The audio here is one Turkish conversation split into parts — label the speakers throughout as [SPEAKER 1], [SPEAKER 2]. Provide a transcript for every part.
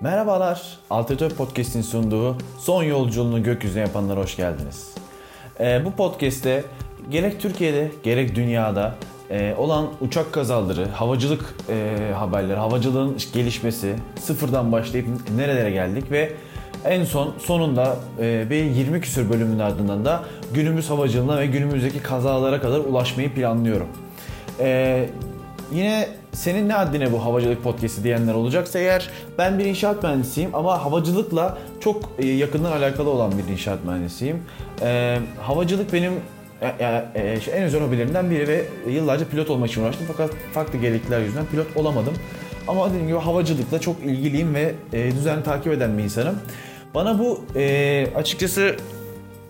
[SPEAKER 1] Merhabalar, Altitör Podcast'in sunduğu Son Yolculuğunu Gökyüzüne Yapanlara hoş geldiniz. Ee, bu podcast'te gerek Türkiye'de gerek dünyada e, olan uçak kazaları, havacılık e, haberleri, havacılığın gelişmesi, sıfırdan başlayıp nerelere geldik ve en son sonunda e, bir 20 küsür bölümün ardından da günümüz havacılığına ve günümüzdeki kazalara kadar ulaşmayı planlıyorum. E, yine senin ne haddine bu havacılık podcast'i diyenler olacaksa eğer ben bir inşaat mühendisiyim ama havacılıkla çok e, yakından alakalı olan bir inşaat mühendisiyim. E, havacılık benim e, e, en özel hobilerimden biri ve yıllarca pilot olmak için uğraştım fakat farklı gerekliler yüzünden pilot olamadım. Ama dediğim gibi havacılıkla çok ilgiliyim ve düzenli takip eden bir insanım. Bana bu açıkçası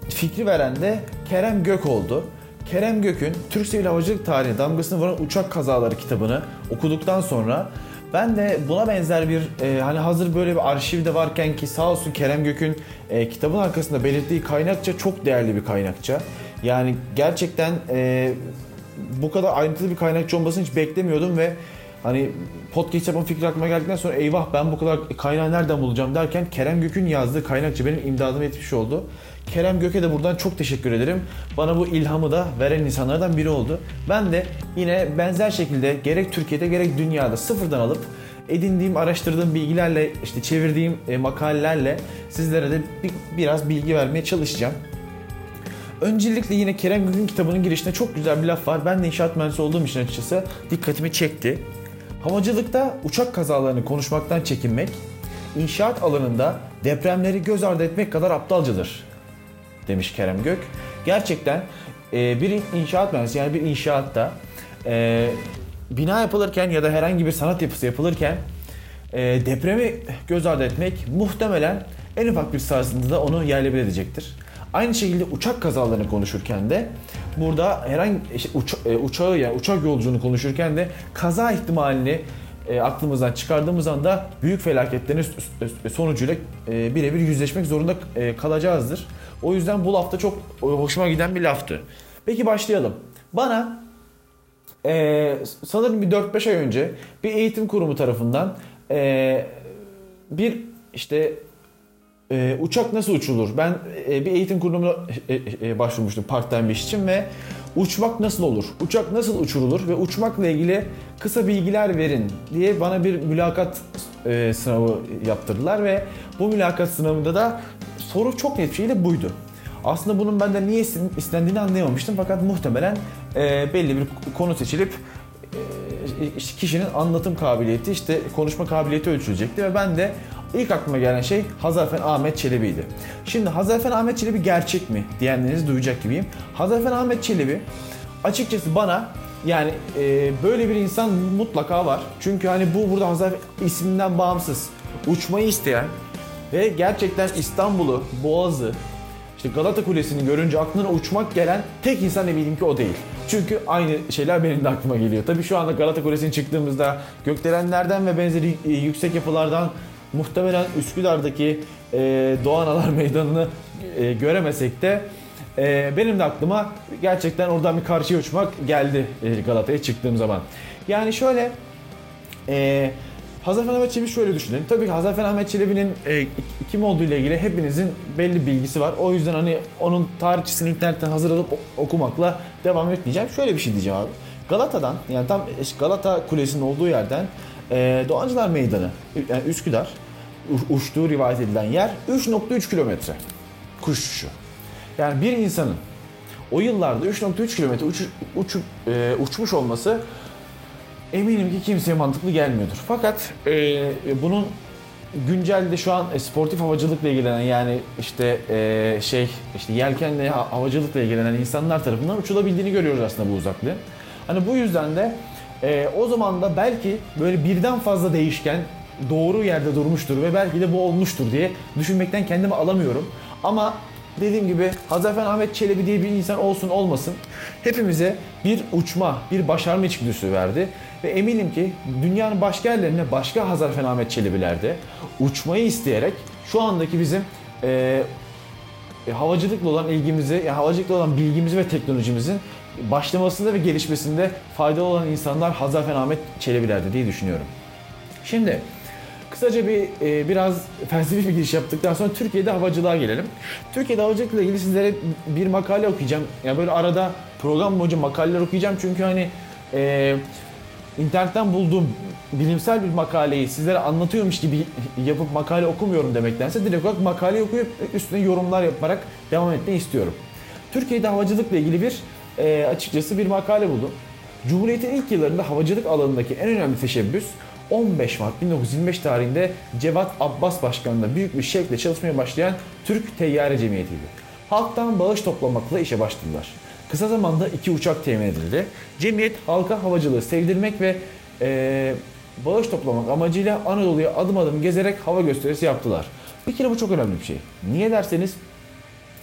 [SPEAKER 1] fikri veren de Kerem Gök oldu. Kerem Gök'ün Türk Sivil Havacılık Tarihi damgasını vuran uçak kazaları kitabını okuduktan sonra ben de buna benzer bir e, hani hazır böyle bir arşivde varken ki sağ olsun Kerem Gök'ün e, kitabın arkasında belirttiği kaynakça çok değerli bir kaynakça. Yani gerçekten e, bu kadar ayrıntılı bir kaynakçı olmasını hiç beklemiyordum ve hani podcast yapma fikri aklıma geldikten sonra eyvah ben bu kadar kaynağı nereden bulacağım derken Kerem Gök'ün yazdığı kaynakça benim imdadıma yetmiş oldu. Kerem Gök'e de buradan çok teşekkür ederim. Bana bu ilhamı da veren insanlardan biri oldu. Ben de yine benzer şekilde gerek Türkiye'de gerek dünyada sıfırdan alıp edindiğim, araştırdığım bilgilerle, işte çevirdiğim e, makalelerle sizlere de bir, biraz bilgi vermeye çalışacağım. Öncelikle yine Kerem Gök'ün kitabının girişinde çok güzel bir laf var. Ben de inşaat mühendisi olduğum için açıkçası dikkatimi çekti. Havacılıkta uçak kazalarını konuşmaktan çekinmek, inşaat alanında depremleri göz ardı etmek kadar aptalcadır demiş Kerem Gök. Gerçekten e, bir inşaat mühendisi yani bir inşaatta e, bina yapılırken ya da herhangi bir sanat yapısı yapılırken e, depremi göz ardı etmek muhtemelen en ufak bir sarsıntıda onu yerle bir edecektir. Aynı şekilde uçak kazalarını konuşurken de burada herhangi işte uça, e, uçağı yani uçak yolculuğunu konuşurken de kaza ihtimalini e, aklımızdan çıkardığımız anda büyük felaketlerin sonucuyla e, birebir yüzleşmek zorunda e, kalacağızdır. O yüzden bu lafta çok hoşuma giden bir laftı. Peki başlayalım. Bana e, sanırım bir 4-5 ay önce bir eğitim kurumu tarafından e, bir işte e, uçak nasıl uçulur? Ben e, bir eğitim kurumuna e, e, başvurmuştum part-time bir iş için ve uçmak nasıl olur? Uçak nasıl uçurulur ve uçmakla ilgili kısa bilgiler verin diye bana bir mülakat e, sınavı yaptırdılar ve bu mülakat sınavında da soru çok net bir şekilde buydu. Aslında bunun benden niye istendiğini anlayamamıştım fakat muhtemelen e, belli bir konu seçilip e, kişinin anlatım kabiliyeti işte konuşma kabiliyeti ölçülecekti ve ben de ilk aklıma gelen şey Hazarfen Ahmet Çelebi'ydi. Şimdi Hazarfen Ahmet Çelebi gerçek mi diyenlerinizi duyacak gibiyim. Hazarfen Ahmet Çelebi açıkçası bana yani e, böyle bir insan mutlaka var. Çünkü hani bu burada Hazarfen isminden bağımsız uçmayı isteyen ve gerçekten İstanbul'u, Boğaz'ı, işte Galata Kulesi'ni görünce aklına uçmak gelen tek insan eminim ki o değil. Çünkü aynı şeyler benim de aklıma geliyor. Tabii şu anda Galata Kulesi'ne çıktığımızda gökdelenlerden ve benzeri e, yüksek yapılardan muhtemelen Üsküdar'daki e, Doğan Meydanı'nı e, göremesek de e, benim de aklıma gerçekten oradan bir karşıya uçmak geldi e, Galata'ya çıktığım zaman. Yani şöyle e, Hazarfen Ahmet Çelebi şöyle düşünün. Tabii ki Hazarfen Ahmet Çelebi'nin e, kim olduğu ile ilgili hepinizin belli bilgisi var. O yüzden hani onun tarihçisini internetten hazır alıp okumakla devam etmeyeceğim. Şöyle bir şey diyeceğim abi. Galata'dan yani tam Galata Kulesi'nin olduğu yerden e, Doğancılar Meydanı yani Üsküdar uçtuğu rivayet edilen yer 3.3 kilometre kuş uçuşu. Yani bir insanın o yıllarda 3.3 kilometre uç, uç, e, uçmuş olması eminim ki kimseye mantıklı gelmiyordur. Fakat e, bunun güncelde şu an e, sportif havacılıkla ilgilenen yani işte e, şey işte yelkenle havacılıkla ilgilenen insanlar tarafından uçulabildiğini görüyoruz aslında bu uzaklığın. Hani bu yüzden de e, o zaman da belki böyle birden fazla değişken doğru yerde durmuştur ve belki de bu olmuştur diye düşünmekten kendimi alamıyorum. Ama dediğim gibi Hazarfen Ahmet Çelebi diye bir insan olsun olmasın hepimize bir uçma, bir başarma içgüdüsü verdi. Ve eminim ki dünyanın başka yerlerine başka Hazarfen Ahmet Çelebiler'de uçmayı isteyerek şu andaki bizim e, e, havacılıkla olan ilgimizi, yani havacılıkla olan bilgimizi ve teknolojimizin başlamasında ve gelişmesinde faydalı olan insanlar Hazarfen Ahmet Çelebiler'de diye düşünüyorum. Şimdi kısaca bir e, biraz felsefi bir giriş yaptıktan sonra Türkiye'de havacılığa gelelim. Türkiye'de havacılıkla ilgili sizlere bir makale okuyacağım. Ya yani böyle arada program boyunca makaleler okuyacağım çünkü hani e, internetten bulduğum bilimsel bir makaleyi sizlere anlatıyormuş gibi yapıp makale okumuyorum demektense direkt olarak makale okuyup üstüne yorumlar yaparak devam etmeyi istiyorum. Türkiye'de havacılıkla ilgili bir e, açıkçası bir makale buldum. Cumhuriyet'in ilk yıllarında havacılık alanındaki en önemli teşebbüs 15 Mart 1925 tarihinde Cevat Abbas Başkanı'nda büyük bir şevkle çalışmaya başlayan Türk Teyyare Cemiyeti'ydi. Halktan bağış toplamakla işe başladılar. Kısa zamanda iki uçak temin edildi. Cemiyet halka havacılığı sevdirmek ve e, bağış toplamak amacıyla Anadolu'ya adım adım gezerek hava gösterisi yaptılar. Bir kere bu çok önemli bir şey. Niye derseniz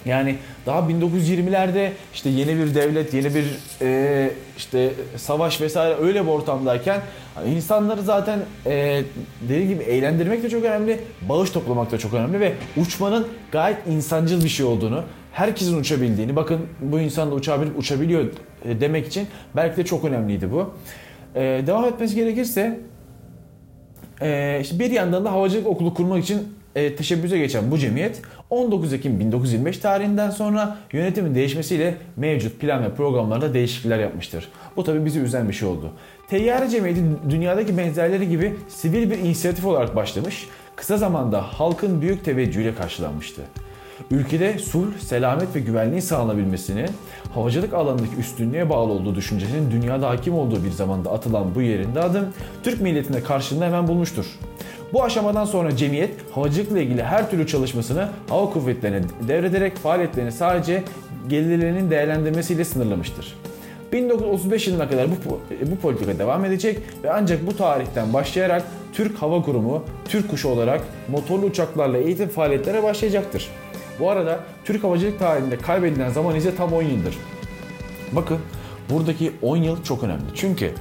[SPEAKER 1] yani daha 1920'lerde işte yeni bir devlet, yeni bir e, işte savaş vesaire öyle bir ortamdayken insanları zaten e, dediğim gibi eğlendirmek de çok önemli, bağış toplamak da çok önemli ve uçmanın gayet insancıl bir şey olduğunu, herkesin uçabildiğini, bakın bu insan da uçabilip uçabiliyor demek için belki de çok önemliydi bu. E, devam etmesi gerekirse e, işte bir yandan da havacılık okulu kurmak için e, teşebbüse geçen bu cemiyet 19 Ekim 1925 tarihinden sonra yönetimin değişmesiyle mevcut plan ve programlarda değişiklikler yapmıştır. Bu tabi bizi üzen bir şey oldu. Teyyare Cemiyeti dünyadaki benzerleri gibi sivil bir inisiyatif olarak başlamış, kısa zamanda halkın büyük teveccühüyle karşılanmıştı. Ülkede sulh, selamet ve güvenliğin sağlanabilmesini, havacılık alanındaki üstünlüğe bağlı olduğu düşüncesinin dünyada hakim olduğu bir zamanda atılan bu yerinde adım Türk milletine karşılığını hemen bulmuştur. Bu aşamadan sonra cemiyet havacılıkla ilgili her türlü çalışmasını hava kuvvetlerine devrederek faaliyetlerini sadece gelirlerinin değerlendirmesiyle sınırlamıştır. 1935 yılına kadar bu, bu politika devam edecek ve ancak bu tarihten başlayarak Türk Hava Kurumu, Türk Kuşu olarak motorlu uçaklarla eğitim faaliyetlere başlayacaktır. Bu arada Türk havacılık tarihinde kaybedilen zaman ise tam 10 yıldır. Bakın buradaki 10 yıl çok önemli. Çünkü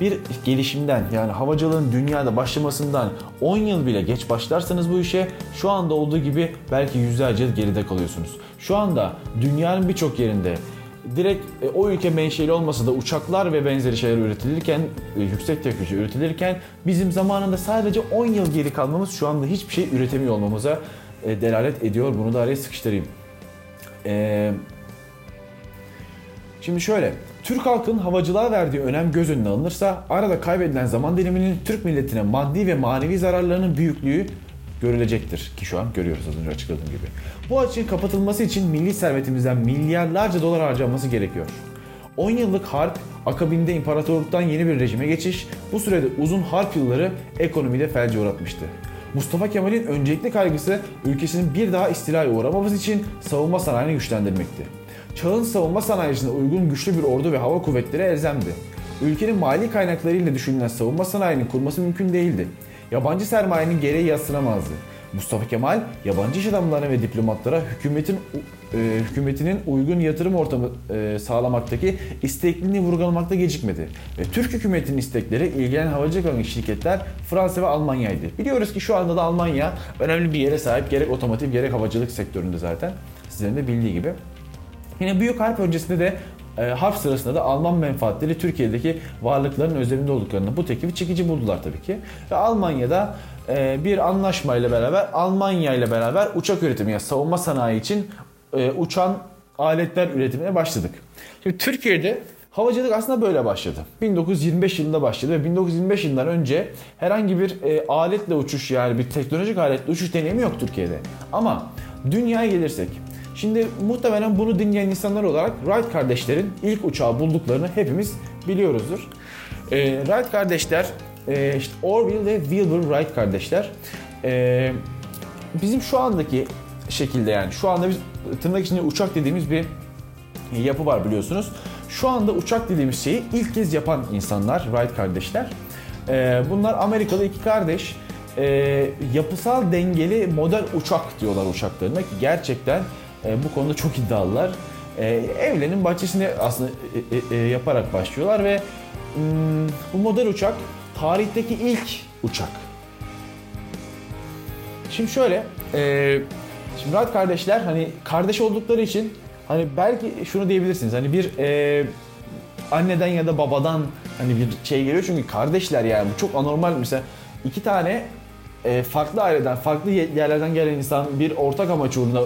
[SPEAKER 1] bir gelişimden yani havacılığın dünyada başlamasından 10 yıl bile geç başlarsanız bu işe şu anda olduğu gibi belki yüzlerce yıl geride kalıyorsunuz. Şu anda dünyanın birçok yerinde direkt e, o ülke menşeli olmasa da uçaklar ve benzeri şeyler üretilirken, e, yüksek teknoloji üretilirken bizim zamanında sadece 10 yıl geri kalmamız şu anda hiçbir şey üretemiyor olmamıza e, delalet ediyor. Bunu da araya sıkıştırayım. Eee Şimdi şöyle, Türk halkının havacılığa verdiği önem göz önüne alınırsa arada kaybedilen zaman diliminin Türk milletine maddi ve manevi zararlarının büyüklüğü görülecektir. Ki şu an görüyoruz az önce açıkladığım gibi. Bu açığın kapatılması için milli servetimizden milyarlarca dolar harcanması gerekiyor. 10 yıllık harp, akabinde imparatorluktan yeni bir rejime geçiş, bu sürede uzun harp yılları ekonomide felce uğratmıştı. Mustafa Kemal'in öncelikli kaygısı ülkesinin bir daha istilaya uğramaması için savunma sanayini güçlendirmekti çağın savunma sanayisine uygun güçlü bir ordu ve hava kuvvetleri elzemdi. Ülkenin mali kaynaklarıyla düşünülen savunma sanayinin kurması mümkün değildi. Yabancı sermayenin gereği yatsınamazdı. Mustafa Kemal yabancı iş adamlarına ve diplomatlara hükümetin e, hükümetinin uygun yatırım ortamı e, sağlamaktaki istekliliğini vurgulamakta gecikmedi. Ve Türk hükümetinin istekleri ilgilenen havacılık şirketler Fransa ve Almanya'ydı. Biliyoruz ki şu anda da Almanya önemli bir yere sahip gerek otomotiv gerek havacılık sektöründe zaten sizlerin de bildiği gibi. Yine Büyük Harp öncesinde de e, harp sırasında da Alman menfaatleri Türkiye'deki varlıkların özelinde olduklarını bu teklifi çekici buldular tabii ki. Ve Almanya'da e, bir anlaşmayla beraber Almanya ile beraber uçak üretimi yani savunma sanayi için e, uçan aletler üretimine başladık. Şimdi Türkiye'de Havacılık aslında böyle başladı. 1925 yılında başladı ve 1925 yılından önce herhangi bir e, aletle uçuş yani bir teknolojik aletle uçuş deneyimi yok Türkiye'de. Ama dünyaya gelirsek Şimdi muhtemelen bunu dinleyen insanlar olarak Wright kardeşlerin ilk uçağı bulduklarını hepimiz biliyoruzdur. E, Wright kardeşler, e, işte Orville ve Wilbur Wright kardeşler e, bizim şu andaki şekilde yani şu anda biz tırnak içinde uçak dediğimiz bir yapı var biliyorsunuz. Şu anda uçak dediğimiz şeyi ilk kez yapan insanlar Wright kardeşler. E, bunlar Amerikalı iki kardeş. E, yapısal dengeli model uçak diyorlar uçaklarına ki gerçekten e, bu konuda çok iddialılar. E, evlerin bahçesini aslında e, e, e, yaparak başlıyorlar ve bu model uçak tarihteki ilk uçak. Şimdi şöyle, e, şimdi Wright kardeşler hani kardeş oldukları için hani belki şunu diyebilirsiniz hani bir e, anneden ya da babadan hani bir şey geliyor çünkü kardeşler yani bu çok anormal mesela iki tane e, farklı aileden, farklı yerlerden gelen insan bir ortak amaç uğruna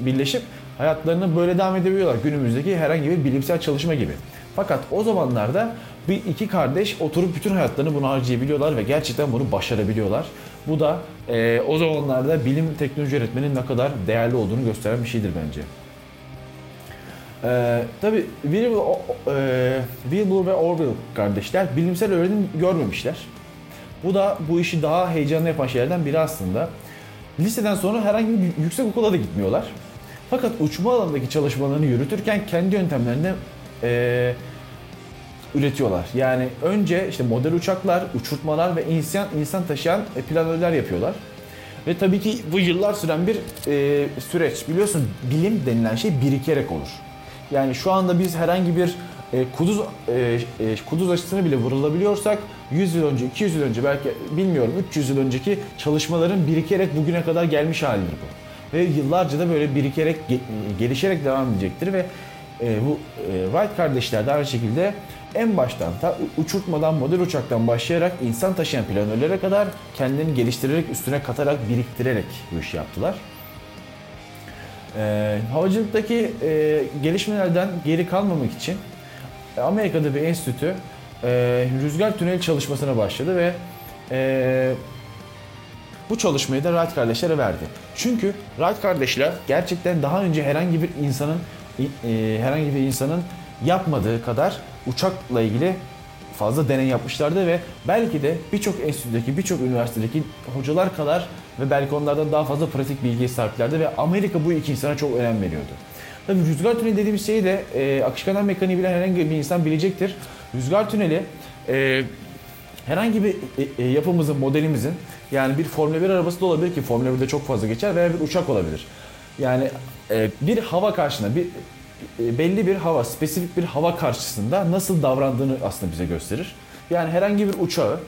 [SPEAKER 1] birleşip hayatlarını böyle devam edebiliyorlar. Günümüzdeki herhangi bir bilimsel çalışma gibi. Fakat o zamanlarda bir iki kardeş oturup bütün hayatlarını bunu harcayabiliyorlar ve gerçekten bunu başarabiliyorlar. Bu da e, o zamanlarda bilim teknoloji öğretmenin ne kadar değerli olduğunu gösteren bir şeydir bence. Ee, tabii e, Wilbur ve Orville kardeşler bilimsel öğrenim görmemişler. Bu da bu işi daha heyecanlı yapan şeylerden biri aslında. Liseden sonra herhangi bir yüksek okula da gitmiyorlar. Fakat uçma alanındaki çalışmalarını yürütürken kendi yöntemlerini e, üretiyorlar. Yani önce işte model uçaklar, uçurtmalar ve insan insan taşıyan e, planörler yapıyorlar. Ve tabii ki bu yıllar süren bir e, süreç. Biliyorsun bilim denilen şey birikerek olur. Yani şu anda biz herhangi bir e, kuduz e, e, kuduz aşısını bile vurulabiliyorsak 100 yıl önce, 200 yıl önce belki bilmiyorum 300 yıl önceki çalışmaların birikerek bugüne kadar gelmiş halidir bu. Ve yıllarca da böyle birikerek gelişerek devam edecektir ve e, bu e, Wright kardeşler de aynı şekilde en baştan ta uçurtmadan model uçaktan başlayarak insan taşıyan planörlere kadar kendini geliştirerek üstüne katarak biriktirerek bu işi yaptılar. E, havacılıktaki e, gelişmelerden geri kalmamak için Amerika'da bir enstitü e, rüzgar tüneli çalışmasına başladı ve e, bu çalışmayı da Wright kardeşlere verdi. Çünkü Wright kardeşler gerçekten daha önce herhangi bir insanın e, herhangi bir insanın yapmadığı kadar uçakla ilgili fazla deney yapmışlardı ve belki de birçok enstitüdeki, birçok üniversitedeki hocalar kadar ve belki onlardan daha fazla pratik bilgiye sahiplerdi ve Amerika bu iki insana çok önem veriyordu. Tabii rüzgar tüneli dediğimiz şeyi de e, akışkanlar mekaniği bilen herhangi bir insan bilecektir. Rüzgar tüneli e, herhangi bir e, e, yapımızın, modelimizin yani bir Formula 1 arabası da olabilir ki Formula 1'de çok fazla geçer veya bir uçak olabilir. Yani e, bir hava karşısında bir e, belli bir hava, spesifik bir hava karşısında nasıl davrandığını aslında bize gösterir. Yani herhangi bir uçağı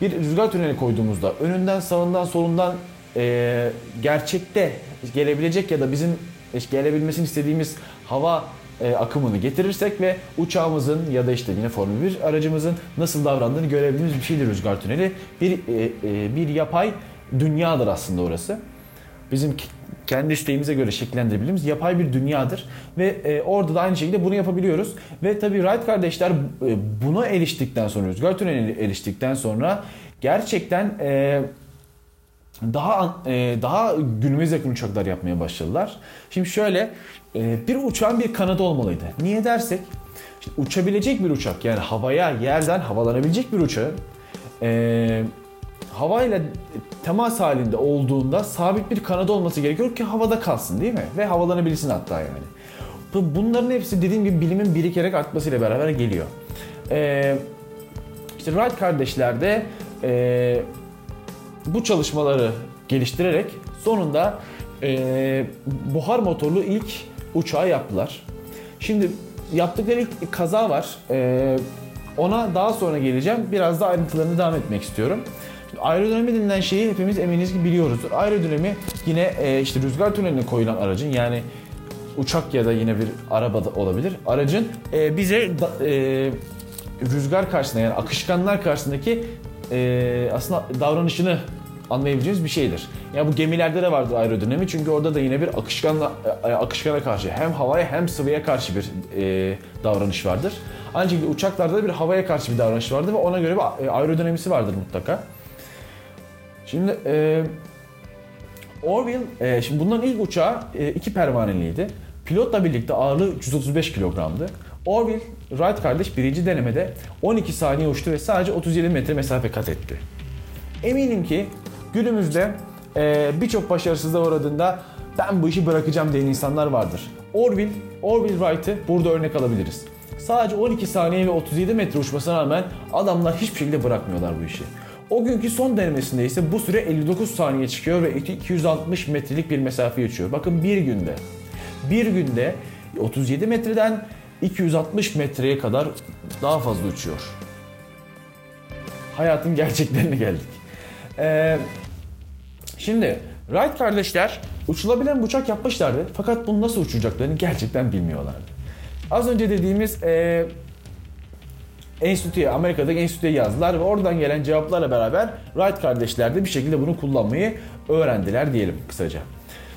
[SPEAKER 1] bir rüzgar tüneli koyduğumuzda önünden, sağından, solundan e, gerçekte gelebilecek ya da bizim gelebilmesini istediğimiz hava e, akımını getirirsek ve uçağımızın ya da işte yine Formula 1 aracımızın nasıl davrandığını görebildiğimiz bir şeydir rüzgar tüneli. Bir e, e, bir yapay dünyadır aslında orası. Bizim kendi isteğimize göre şekillendirebildiğimiz yapay bir dünyadır. Ve e, orada da aynı şekilde bunu yapabiliyoruz. Ve tabii Wright kardeşler e, buna eriştikten sonra, rüzgar tüneline eriştikten sonra gerçekten e, daha e, daha günümüz yakın uçaklar yapmaya başladılar. Şimdi şöyle e, bir uçağın bir kanadı olmalıydı. Niye dersek işte uçabilecek bir uçak yani havaya yerden havalanabilecek bir uçağın e, havayla temas halinde olduğunda sabit bir kanadı olması gerekiyor ki havada kalsın değil mi? Ve havalanabilsin hatta yani. Bunların hepsi dediğim gibi bilimin birikerek artmasıyla beraber geliyor. Ee, işte Wright kardeşler de e, bu çalışmaları geliştirerek sonunda e, buhar motorlu ilk uçağı yaptılar. Şimdi yaptıkları ilk kaza var. E, ona daha sonra geleceğim. Biraz da ayrıntılarını devam etmek istiyorum. Şimdi aerodinami denilen şeyi hepimiz eminiz ki biliyoruzdur. Aerodinami yine e, işte rüzgar tüneline koyulan aracın yani uçak ya da yine bir araba da olabilir. Aracın e, bize da, e, rüzgar karşısında yani akışkanlar karşısındaki e, aslında davranışını anlayabileceğimiz bir şeydir. Yani bu gemilerde de vardır aerodinami çünkü orada da yine bir akışkanla e, akışkana karşı hem havaya hem sıvıya karşı bir e, davranış vardır. Ancak uçaklarda da bir havaya karşı bir davranış vardır ve ona göre bir e, aerodinamisi vardır mutlaka. Şimdi e, Orville, e, şimdi bunların ilk uçağı e, iki pervaneliydi. Pilotla birlikte ağırlığı 335 kilogramdı. Orville, Wright kardeş birinci denemede 12 saniye uçtu ve sadece 37 metre mesafe kat etti. Eminim ki günümüzde e, birçok başarısızlığa uğradığında ben bu işi bırakacağım diyen insanlar vardır. Orville, Orville Wright'ı burada örnek alabiliriz. Sadece 12 saniye ve 37 metre uçmasına rağmen adamlar hiçbir şekilde bırakmıyorlar bu işi. O günkü son denemesinde ise bu süre 59 saniye çıkıyor ve 260 metrelik bir mesafe uçuyor. Bakın bir günde. Bir günde 37 metreden 260 metreye kadar daha fazla uçuyor. Hayatın gerçeklerine geldik. Ee, şimdi Wright kardeşler uçulabilen uçak yapmışlardı fakat bunu nasıl uçacaklarını gerçekten bilmiyorlardı. Az önce dediğimiz e, enstitüye, Amerika'daki enstitüye yazdılar ve oradan gelen cevaplarla beraber Wright kardeşler de bir şekilde bunu kullanmayı öğrendiler diyelim kısaca.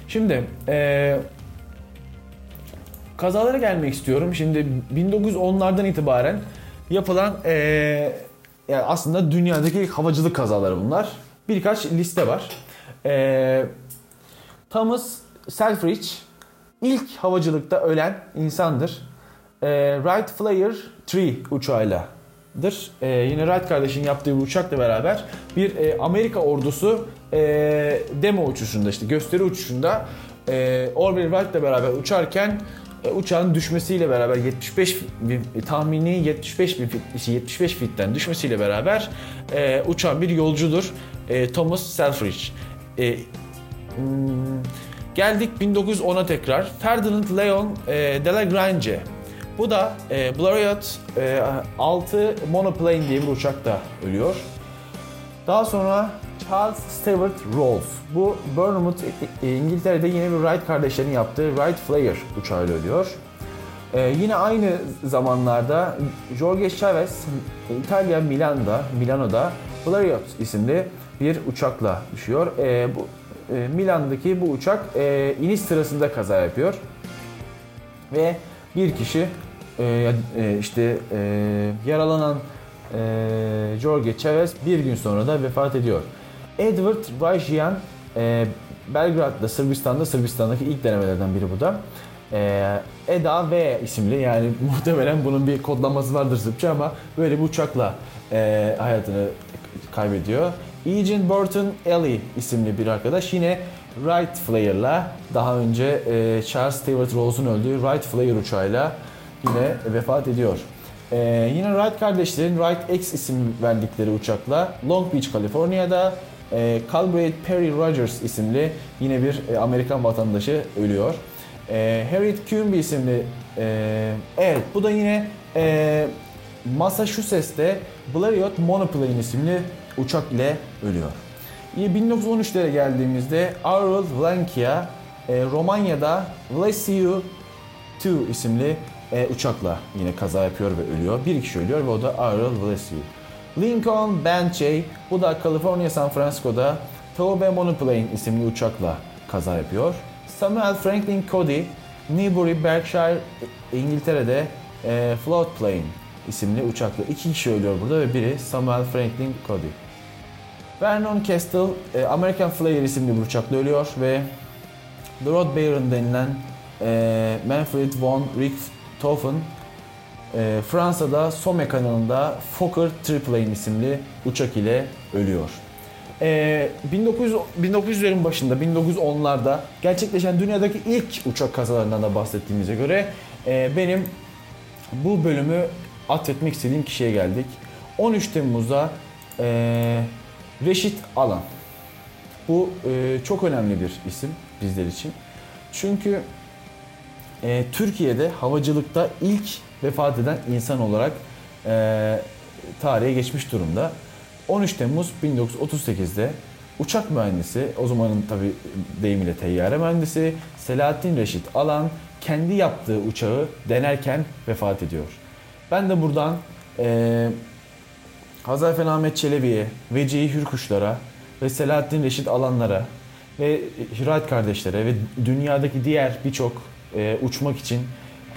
[SPEAKER 1] Şimdi e, kazalara gelmek istiyorum. Şimdi 1910'lardan itibaren yapılan e, yani aslında dünyadaki havacılık kazaları bunlar. Birkaç liste var. E, Thomas Selfridge ilk havacılıkta ölen insandır. E, Wright Flyer 3 uçağıyladır. E, yine Wright kardeşin yaptığı bir uçakla beraber bir e, Amerika ordusu e, demo uçuşunda işte gösteri uçuşunda e, Orville Wright'la beraber uçarken uçağın düşmesiyle beraber 75 bin, e, tahmini 75 bin fit, 75 fitten düşmesiyle beraber e, uçan bir yolcudur e, Thomas Selfridge. E, hmm, geldik 1910'a tekrar. Ferdinand Leon e, Delagrange. Bu da e, Blériot e, 6 monoplane diye bir uçakta ölüyor. Daha sonra Charles Stewart Rolls. Bu Bournemouth e, İngiltere'de yine bir Wright kardeşlerin yaptığı Wright Flyer uçağıyla ölüyor. Ee, yine aynı zamanlarda Jorge Chavez İtalya Milan'da, Milano'da Blériot isimli bir uçakla düşüyor. Ee, bu e, Milan'daki bu uçak e, iniş sırasında kaza yapıyor. Ve bir kişi e, e, işte e, yaralanan e, Jorge Chavez bir gün sonra da vefat ediyor. Edward Rajyan e, Belgrad'da, Sırbistan'da, Sırbistan'daki ilk denemelerden biri bu da. E, Eda V isimli yani muhtemelen bunun bir kodlaması vardır Sırpça ama böyle bir uçakla e, hayatını kaybediyor. Eugene Burton Ellie isimli bir arkadaş yine Wright Flyer'la daha önce e, Charles Stewart Rose'un öldüğü Wright Flyer uçağıyla yine vefat ediyor. Ee, yine Wright kardeşlerin Wright X isim verdikleri uçakla Long Beach, Kaliforniya'da e, Calbrate Perry Rogers isimli yine bir e, Amerikan vatandaşı ölüyor. E, Harriet Quimby isimli e, evet bu da yine e, Massachusetts'te Blériot Monoplane isimli uçak ile ölüyor. Yine 1913'lere geldiğimizde Aurel Vlankia e, Romanya'da Vlasiu 2 isimli e, uçakla yine kaza yapıyor ve ölüyor. Bir kişi ölüyor ve o da Aurel Vlasiu. Lincoln Benchey bu da California San Francisco'da Taube Monoplane isimli uçakla kaza yapıyor. Samuel Franklin Cody Newbury Berkshire İngiltere'de e, Float isimli uçakla iki kişi ölüyor burada ve biri Samuel Franklin Cody. Vernon Castle e, American Flyer isimli bir uçakla ölüyor ve The Rod Baron denilen e, Manfred von Richthofen e, Fransa'da Somme kanalında Fokker Triplane isimli uçak ile ölüyor. E, 1900 1900'lerin başında 1910'larda gerçekleşen dünyadaki ilk uçak kazalarından da bahsettiğimize göre e, benim bu bölümü atfetmek istediğim kişiye geldik. 13 Temmuz'da e, Reşit Alan. Bu e, çok önemli bir isim bizler için. Çünkü Türkiye'de havacılıkta ilk vefat eden insan olarak e, tarihe geçmiş durumda. 13 Temmuz 1938'de uçak mühendisi, o zamanın tabi deyimiyle teyyare mühendisi Selahattin Reşit Alan kendi yaptığı uçağı denerken vefat ediyor. Ben de buradan e, Hazar Ahmet Çelebi'ye, Vecihi Hürkuşlara ve Selahattin Reşit Alanlara ve Hirat kardeşlere ve dünyadaki diğer birçok e, uçmak için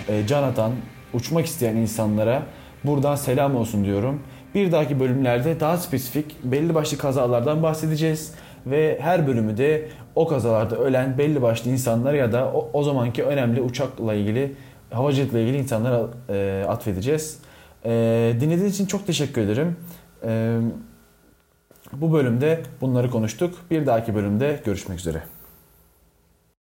[SPEAKER 1] e, can atan, uçmak isteyen insanlara buradan selam olsun diyorum. Bir dahaki bölümlerde daha spesifik belli başlı kazalardan bahsedeceğiz ve her bölümü de o kazalarda ölen belli başlı insanlara ya da o, o zamanki önemli uçakla ilgili, havacılıkla ilgili insanlara e, atfedeceğiz. E, dinlediğiniz için çok teşekkür ederim. E, bu bölümde bunları konuştuk. Bir dahaki bölümde görüşmek üzere.